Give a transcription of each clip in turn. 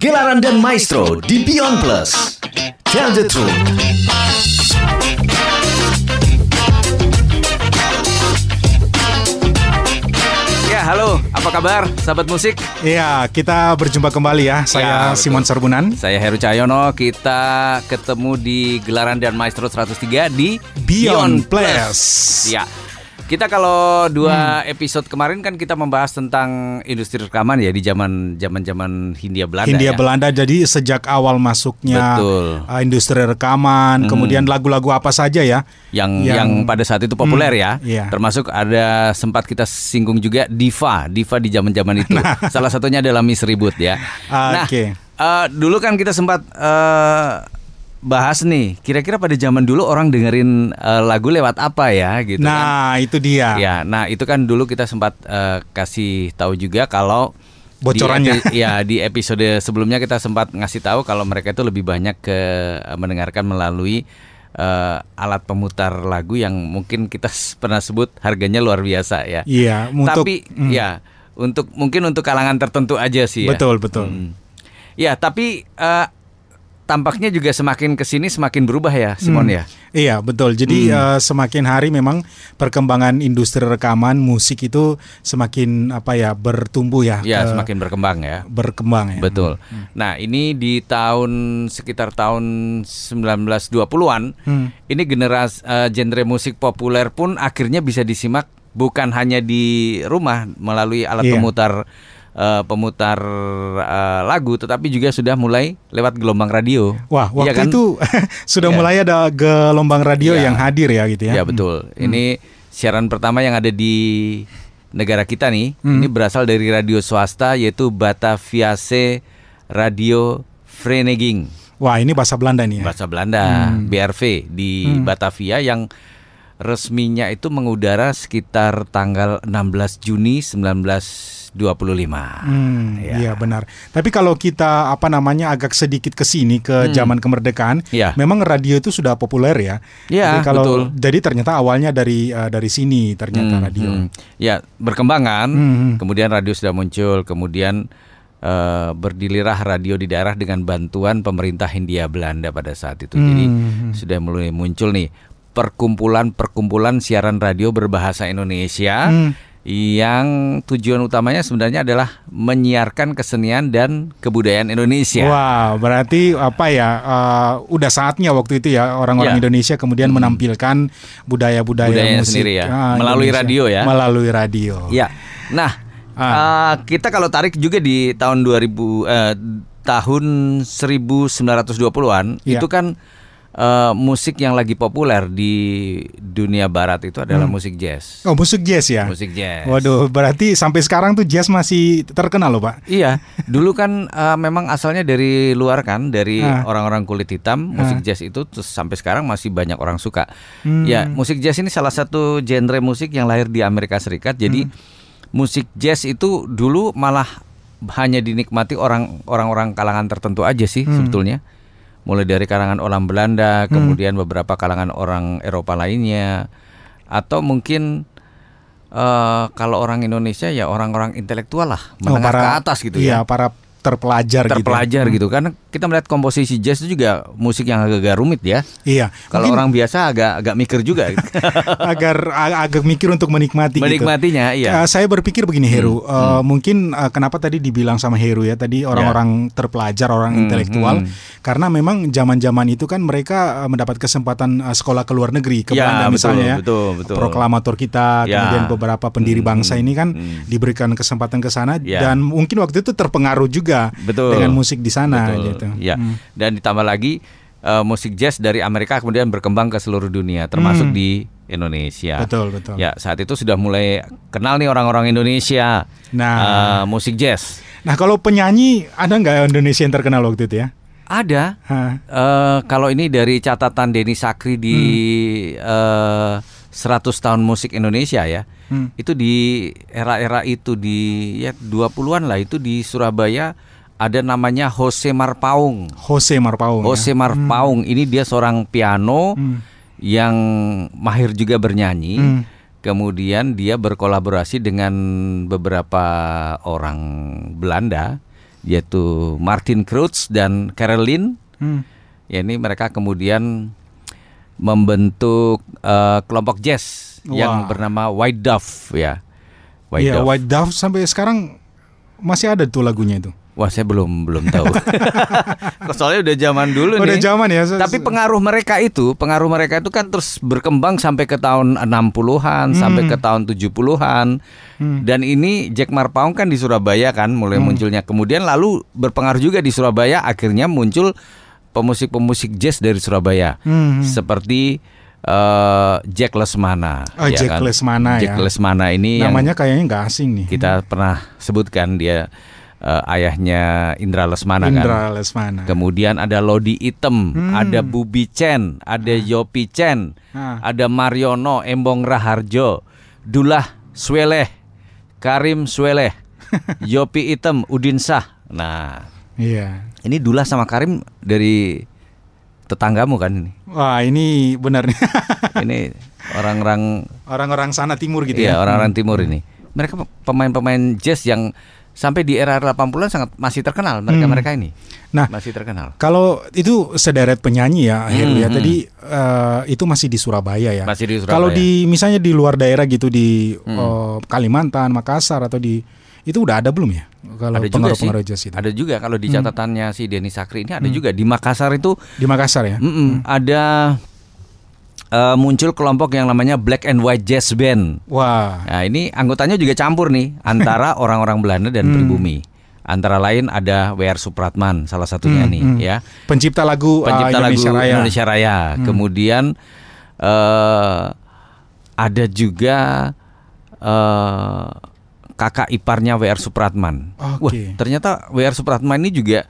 Gelaran dan Maestro di Beyond Plus. Tell the truth. Ya, halo, apa kabar sahabat musik? Iya, kita berjumpa kembali ya. Saya Ya. Simon Serbunan. Saya Heru Cahyono, kita ketemu di Gelaran dan Maestro 103 di Beyond Plus. Ya. Kita kalau dua episode kemarin kan kita membahas tentang industri rekaman ya di zaman zaman zaman Hindia Belanda. Hindia ya. Belanda jadi sejak awal masuknya Betul. uh, industri rekaman, kemudian lagu-lagu apa saja ya. yang yang, Yang- pada saat itu populer Hmm, ya. iya. Termasuk ada sempat kita singgung juga diva, diva di zaman-zaman itu. Salah satunya adalah Miss Ribut ya. Nah, Oke. eh, dulu kan kita sempat eh, bahas nih, kira-kira pada zaman dulu orang dengerin eh, lagu lewat apa ya gitu kan. Nah, itu dia. Ya, nah itu kan dulu kita sempat eh, kasih tahu juga kalau Bocorannya. Di, ya di episode sebelumnya kita sempat ngasih tahu kalau mereka itu lebih banyak ke eh, mendengarkan melalui eh, alat pemutar lagu yang mungkin kita pernah sebut harganya luar biasa ya. Iya, untuk tapi hmm, ya untuk mungkin untuk kalangan tertentu aja sih ya. betul betul. Hmm. Ya, tapi eh, tampaknya juga semakin ke sini semakin berubah ya, Simon Hmm. ya. Iya, betul. Jadi Hmm. uh, semakin hari memang perkembangan industri rekaman musik itu semakin apa ya bertumbuh ya. Ya, ke- semakin berkembang ya. berkembang ya. Betul. Nah, ini di tahun sekitar tahun 1920-an, Hmm. ini generasi eh, genre musik populer pun akhirnya bisa disimak bukan hanya di rumah melalui alat Iya. pemutar eh, pemutar eh, lagu, tetapi juga sudah mulai lewat gelombang radio. Wah, Iya waktu kan? itu sudah Iya. mulai ada gelombang radio Iya. yang hadir ya gitu ya. Ya betul. Ini siaran pertama yang ada di negara kita nih, Hmm. ini berasal dari radio swasta yaitu Bataviase Radio Vereniging. Wah, ini bahasa Belanda nih ya. bahasa Belanda BRV di Batavia yang resminya itu mengudara sekitar tanggal 16 Juni 1925. Hmm, Ya. iya benar. Tapi kalau kita apa namanya agak sedikit ke sini ke zaman kemerdekaan, Hmm. Iya. memang radio itu sudah populer ya. Iya, jadi kalau betul. jadi ternyata awalnya dari eh, dari sini ternyata Hmm, radio. hmm. Ya, berkembang kan. Hmm. Kemudian radio sudah muncul, kemudian eh, berdilirah radio di daerah dengan bantuan pemerintah Hindia Belanda pada saat itu. Jadi Hmm. sudah mulai muncul nih perkumpulan-perkumpulan siaran radio berbahasa Indonesia Hmm. yang tujuan utamanya sebenarnya adalah menyiarkan kesenian dan kebudayaan Indonesia. Wah, berarti apa ya? eh, udah saatnya waktu itu ya orang-orang Ya. Indonesia kemudian menampilkan budaya-budaya Budayanya musik sendiri ya, ah, melalui Indonesia. radio ya. Melalui radio. Ya. Nah, Ah. eh, kita kalau tarik juga di tahun 2000 eh, tahun 1920-an Ya. itu kan eh, musik yang lagi populer di dunia barat itu adalah musik jazz. Oh, musik jazz ya. Musik jazz. Waduh, berarti sampai sekarang tuh jazz masih terkenal loh, Pak. Iya, dulu kan eh, memang asalnya dari luar kan, dari Ah. orang-orang kulit hitam. Musik jazz itu terus sampai sekarang masih banyak orang suka. Hmm. Ya, musik jazz ini salah satu genre musik yang lahir di Amerika Serikat. Jadi Hmm. musik jazz itu dulu malah hanya dinikmati orang orang-orang kalangan tertentu aja sih Hmm. sebetulnya. Mulai dari kalangan orang Belanda, kemudian beberapa kalangan orang Eropa lainnya, atau mungkin eh, kalau orang Indonesia ya orang-orang intelektual lah, Oh, menengah ke atas gitu iya, ya para terpelajar, terpelajar gitu. gitu karena kita melihat komposisi jazz itu juga musik yang agak-agak rumit ya Iya. kalau Mungkin orang biasa agak agak mikir juga agar ag- agak mikir untuk menikmati gitu. menikmatinya iya Eh, saya berpikir begini Heru, Hmm, Eh, mungkin eh, kenapa tadi dibilang sama Heru ya tadi orang-orang terpelajar, orang Hmm, intelektual, hmm. karena memang zaman-zaman itu kan mereka mendapat kesempatan sekolah ke luar negeri ke Ya, Belanda betul, misalnya ya, betul, betul. proklamator kita, Ya. kemudian beberapa pendiri Hmm, bangsa ini kan hmm. diberikan kesempatan ke sana Ya. dan mungkin waktu itu terpengaruh juga betul dengan musik di sana Betul, gitu. ya Hmm. dan ditambah lagi eh, musik jazz dari Amerika kemudian berkembang ke seluruh dunia termasuk Hmm. di Indonesia Betul betul. ya saat itu sudah mulai kenal nih orang-orang Indonesia Nah. eh, musik jazz Nah kalau penyanyi ada nggak Indonesia yang terkenal waktu itu ya? ada Hah. Eh, kalau ini dari catatan Denny Sakri di eh, 100 tahun musik Indonesia ya. Hmm. Itu di era-era itu di ya 20-an lah itu di Surabaya ada namanya Jose Marpaung. Jose Marpaung. Jose ya? Marpaung ini dia seorang piano Hmm. yang mahir juga bernyanyi. Hmm. Kemudian dia berkolaborasi dengan beberapa orang Belanda yaitu Martin Kreutz dan Caroline. Hmm. Ya ini mereka kemudian membentuk eh, kelompok jazz yang Wah. bernama White Dove ya. White Iya, Dove. White Dove sampai sekarang masih ada tuh lagunya itu. Wah saya belum belum tahu. Soalnya udah zaman dulu Udah nih. zaman ya. Tapi pengaruh mereka itu, pengaruh mereka itu kan terus berkembang sampai ke tahun 60-an, sampai ke tahun 70-an. Dan ini Jack Marpaung kan di Surabaya kan mulai munculnya. Kemudian lalu berpengaruh juga di Surabaya, akhirnya muncul pemusik-pemusik jazz dari Surabaya. Hmm. Seperti eh, Jack Lesmana. Oh, Jack Lesmana Jack ya. Lesmana ini yang namanya kayaknya nggak asing nih. kita pernah sebutkan dia eh, ayahnya Indra Lesmana kan. Indra Lesmana. Kemudian ada Lodi Item, ada Bubi Chen, ada Yopi Chen, Ah. ada Mariono, Embong Raharjo, Dullah Sweleh, Karim Sweleh, Yopi Item, Udin Sah. Nah, Iya. ini Dullah sama Karim dari tetanggamu kan ini. Wah ini benar nih. Ini orang-orang Orang-orang sana timur gitu Iya, ya. orang-orang timur ini. Mereka pemain-pemain jazz yang sampai di era 80-an sangat masih terkenal mereka-mereka ini. Nah, Masih terkenal. Kalau itu sederet penyanyi ya, Heru ya. Hmm, Tadi eh, itu masih di Surabaya ya. Masih di Surabaya. Kalau di misalnya di luar daerah gitu di Hmm. eh, Kalimantan, Makassar atau di itu udah ada belum ya? Kalau ada juga sih. pengaruh-pengaruh jazz itu. Ada juga kalau di Hmm. catatannya si Denny Sakri ini ada juga di Makassar itu Di Makassar ya. mm-mm, ada eh, muncul kelompok yang namanya Black and White Jazz Band. Wah. Nah, ini anggotanya juga campur nih antara orang-orang Belanda Hmm. dan pribumi. Antara lain ada W.R. Supratman salah satunya Hmm, nih hmm. ya. Pencipta lagu eh, pencipta Indonesia lagu Raya. Indonesia Raya. Kemudian eh ada juga kakak iparnya WR Supratman. Oke. Wah, ternyata WR Supratman ini juga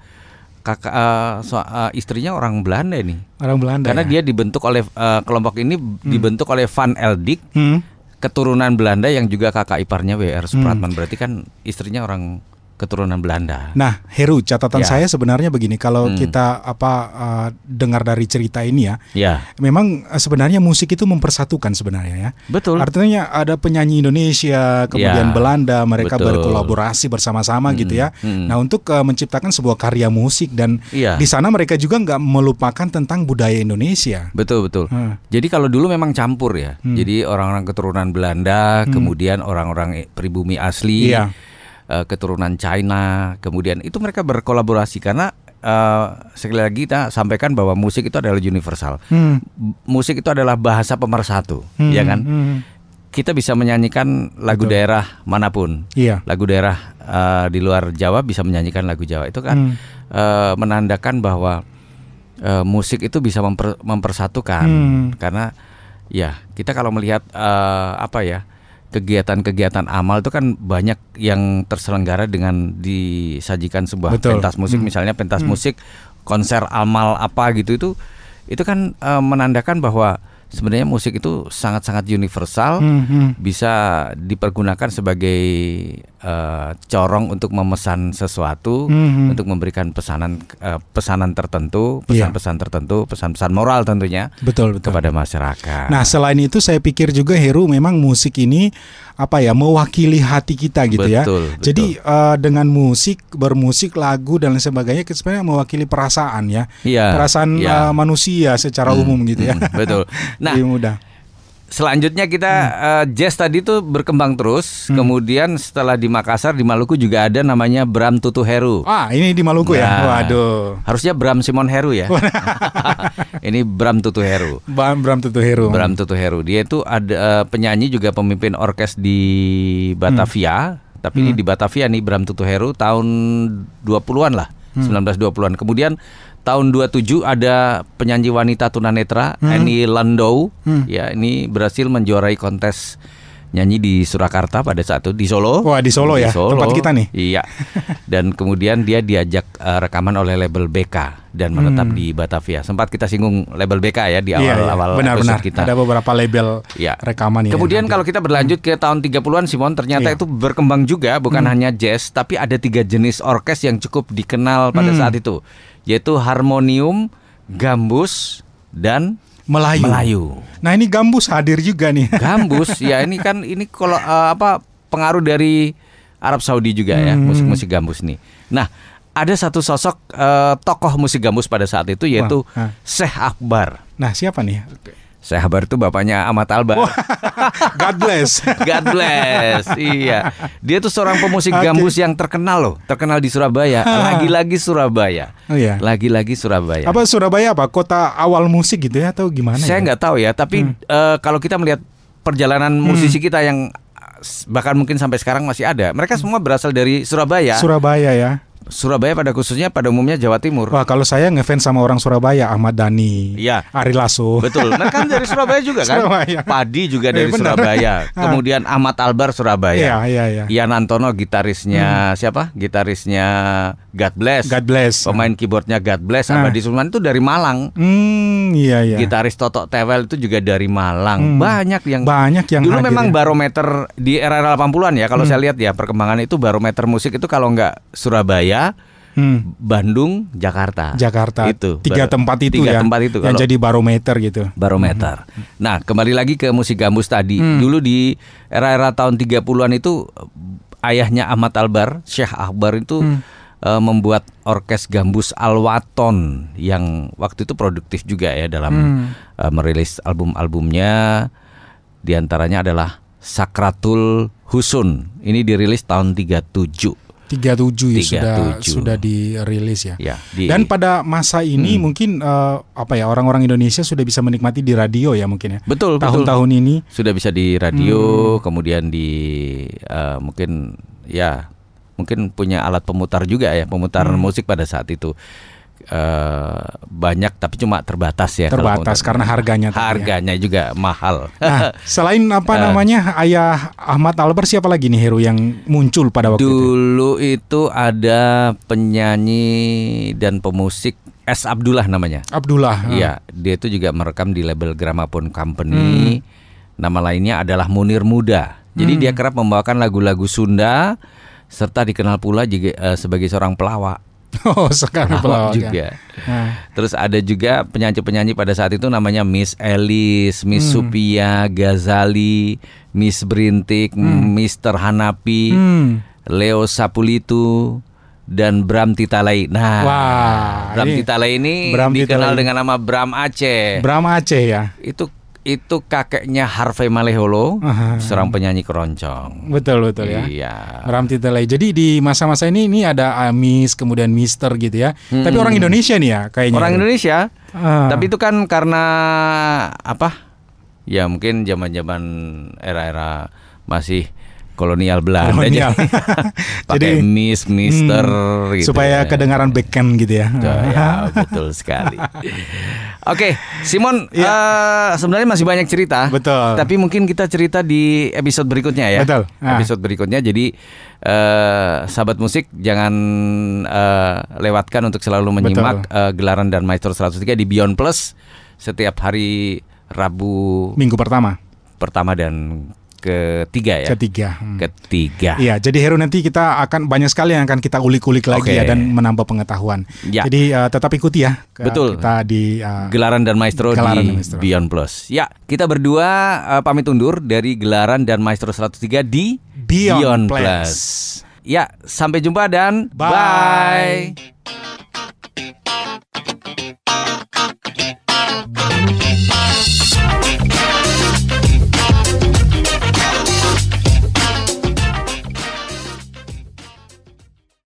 kakak eh, so- eh, istrinya orang Belanda ini. Orang Belanda. Karena ya? dia dibentuk oleh eh, kelompok ini dibentuk oleh Van Eldik, Hmm. keturunan Belanda yang juga kakak iparnya WR Supratman. Berarti kan istrinya orang keturunan Belanda. Nah, Heru, catatan Ya. saya sebenarnya begini, kalau Hmm. kita apa eh, dengar dari cerita ini ya, Ya, memang eh, sebenarnya musik itu mempersatukan sebenarnya ya. betul. Artinya ada penyanyi Indonesia, kemudian Ya, Belanda, mereka betul. berkolaborasi bersama-sama gitu ya. mm. Nah, untuk eh, menciptakan sebuah karya musik dan Iya. di sana mereka juga nggak melupakan tentang budaya Indonesia. Betul betul. Hmm. Jadi kalau dulu memang campur ya. Jadi orang-orang keturunan Belanda, kemudian orang-orang pribumi asli, Iya. Eh, keturunan China, kemudian itu mereka berkolaborasi karena eh, sekali lagi kita sampaikan bahwa musik itu adalah universal. Hmm. Musik itu adalah bahasa pemersatu, Hmm, ya kan? hmm. Kita bisa menyanyikan lagu daerah mana pun. Iya. Lagu daerah eh, di luar Jawa bisa menyanyikan lagu Jawa. Itu kan Hmm. eh, menandakan bahwa eh, musik itu bisa memper- mempersatukan Hmm. karena ya kita kalau melihat eh, apa ya kegiatan-kegiatan amal itu kan banyak yang terselenggara dengan disajikan sebuah Betul. pentas musik Hmm. misalnya pentas musik konser amal apa gitu itu itu kan eh, menandakan bahwa sebenarnya musik itu sangat-sangat universal Hmm, hmm. bisa dipergunakan sebagai eh, corong untuk memesan sesuatu, Hmm, hmm. untuk memberikan pesanan eh, pesanan tertentu, Iya. pesan-pesan tertentu, pesan-pesan moral tentunya Betul, betul. kepada masyarakat. Nah, selain itu saya pikir juga Heru memang musik ini apa ya mewakili hati kita gitu ya. Betul, betul. Jadi eh, dengan musik, bermusik, lagu dan lain sebagainya sebenarnya mewakili perasaan ya. Iya, perasaan iya. eh, manusia secara umum gitu ya. Hmm, betul. Nah, mudah. Selanjutnya kita eh, jazz tadi tuh berkembang terus. Hmm. Kemudian setelah di Makassar, di Maluku juga ada namanya Bram Tutu Heru. Ah, ini di Maluku ya. Nah, Waduh. Harusnya Bram Simon Heru ya. Ini Bram Tutu Heru. Bram, Bram Tutu Heru. Bram Tutu Heru. Dia itu ada eh, penyanyi juga pemimpin orkes di Batavia. Tapi ini di Batavia nih Bram Tutu Heru tahun 20-an lah. 1920-an. Kemudian tahun 27 ada penyanyi wanita tunanetra Annie Landau. Ya, ini berhasil menjuarai kontes nyanyi di Surakarta pada saat itu di Solo. Wah, di Solo ya, tempat kita nih. Iya. Dan kemudian dia diajak eh, rekaman oleh label BK dan menetap di Batavia. Sempat kita singgung label BK ya di Hmm. Iya, iya. awal-awal Benar-benar. episode kita. Ada beberapa label Ya. rekaman ya. Kemudian nanti. kalau kita berlanjut ke tahun 30-an Simon ternyata Iya. itu berkembang juga bukan hanya jazz tapi ada tiga jenis orkes yang cukup dikenal pada Hmm. saat itu yaitu harmonium, gambus dan Melayu. Melayu. Nah, ini Gambus hadir juga nih. Gambus ya ini kan ini kalau eh, apa pengaruh dari Arab Saudi juga ya Hmm. musik-musik gambus nih. Nah ada satu sosok eh, tokoh musik gambus pada saat itu yaitu ah. Syekh Akbar. Nah, siapa nih? Syekh Akbar itu bapaknya Ahmad Albar. God bless. God bless. iya. Dia tuh seorang pemusik Oke. gambus yang terkenal loh, terkenal di Surabaya. Lagi-lagi Surabaya. Oh iya. Lagi-lagi Surabaya. Apa Surabaya apa kota awal musik gitu ya atau gimana Saya ya? nggak tahu ya, tapi eh, kalau kita melihat perjalanan musisi kita yang bahkan mungkin sampai sekarang masih ada, mereka semua berasal dari Surabaya. Surabaya ya. Surabaya pada khususnya pada umumnya Jawa Timur. Wah, kalau saya ngefans sama orang Surabaya, Ahmad Dhani, Iya. Ari Lasso. Betul, mereka kan dari Surabaya juga kan. Surabaya. Padi juga Eh, dari benar. Surabaya. Ah. Kemudian Ahmad Albar Surabaya. Iya, iya, iya. Hmm. Ian Antono gitarisnya siapa? Gitarisnya God Bless. God bless. Pemain keyboardnya God Bless Ah. Abadi Sulman itu dari Malang. Hmm, iya iya. Gitaris Toto Tewel itu juga dari Malang. Hmm. Banyak yang Banyak yang Dulu hadir memang ya. barometer di era-era 80-an ya kalau saya lihat ya perkembangan itu barometer musik itu kalau nggak Surabaya, Hmm, Bandung, Jakarta. Jakarta. Itu. Tiga bar- tempat itu tiga ya. tempat itu yang kalau jadi barometer gitu. barometer. Nah, kembali lagi ke musik gambus tadi. Hmm. Dulu di era-era tahun 30-an itu ayahnya Ahmad Albar, Syekh Akbar itu Hmm. eh, membuat orkes gambus Alwaton yang waktu itu produktif juga ya dalam Hmm. eh, merilis album-albumnya. Di antaranya adalah Sakratul Husun. Ini dirilis tahun 37. 37 ya sudah 37. sudah dirilis ya. Ya, di- Dan pada masa ini Hmm. mungkin eh, apa ya orang-orang Indonesia sudah bisa menikmati di radio ya mungkin ya. betul. Tahun-tahun ini sudah bisa di radio, Hmm. kemudian di eh, mungkin ya mungkin punya alat pemutar juga ya, pemutar Hmm. musik pada saat itu Eh, banyak tapi cuma terbatas ya. terbatas karena harganya ya. harganya juga mahal. Nah, selain apa Eh. namanya ayah Ahmad Albar siapa lagi nih hero yang muncul pada waktu itu? Dulu itu ada penyanyi dan pemusik S Abdullah namanya. Abdullah. Iya, dia itu juga merekam di label Gramophone Company. Nama lainnya adalah Munir Muda. Jadi dia kerap membawakan lagu-lagu Sunda serta dikenal pula juga eh, sebagai seorang pelawak. Oh, sekarang Pelawak pelawak ya. juga. Nah, Terus ada juga penyanyi-penyanyi pada saat itu namanya Miss Elis, Miss Supia, Ghazali, Miss Brintik, Mr. Hanapi, hmm. Leo Sapulitu dan Bram Titalai. Nah, Wah, Bram ini Titalai ini Bram dikenal Titalai. dengan nama Bram Aceh. Bram Aceh ya. itu itu kakeknya Harvey Maleholo, Aha. seorang penyanyi keroncong. Betul betul ya. Iya. Titelai. Jadi di masa-masa ini ini ada Amis kemudian Mister gitu ya. Tapi orang Indonesia nih ya kayaknya. Orang Indonesia. Ah. Tapi itu kan karena apa? Ya mungkin zaman-zaman era-era masih kolonial Belanda. Kolonial. Jadi pakai Miss, Mister Hmm, gitu. supaya ya. kedengaran backhand gitu ya. Ya, ya, betul sekali. Oke, Simon, Iya. eh, sebenarnya masih banyak cerita. Betul. Tapi mungkin kita cerita di episode berikutnya ya. Betul. Ah. Episode berikutnya. Jadi, eh, sahabat musik jangan eh, lewatkan untuk selalu menyimak eh, gelaran dan Maestro 103 di Beyond Plus setiap hari Rabu Minggu pertama, pertama dan ketiga ya. ketiga. Hmm. Ketiga. Iya, jadi Hero nanti kita akan banyak sekali yang akan kita ulik-ulik lagi Oke. ya dan menambah pengetahuan. Ya. Jadi eh, tetap ikuti ya. Betul. Kita di eh, Gelaran dan Maestro Gelaran di dan Maestro. Beyond Plus. Ya, kita berdua eh, pamit undur dari Gelaran dan Maestro 103 di Beyond, Plus. Plus. Ya, sampai jumpa dan Bye. bye.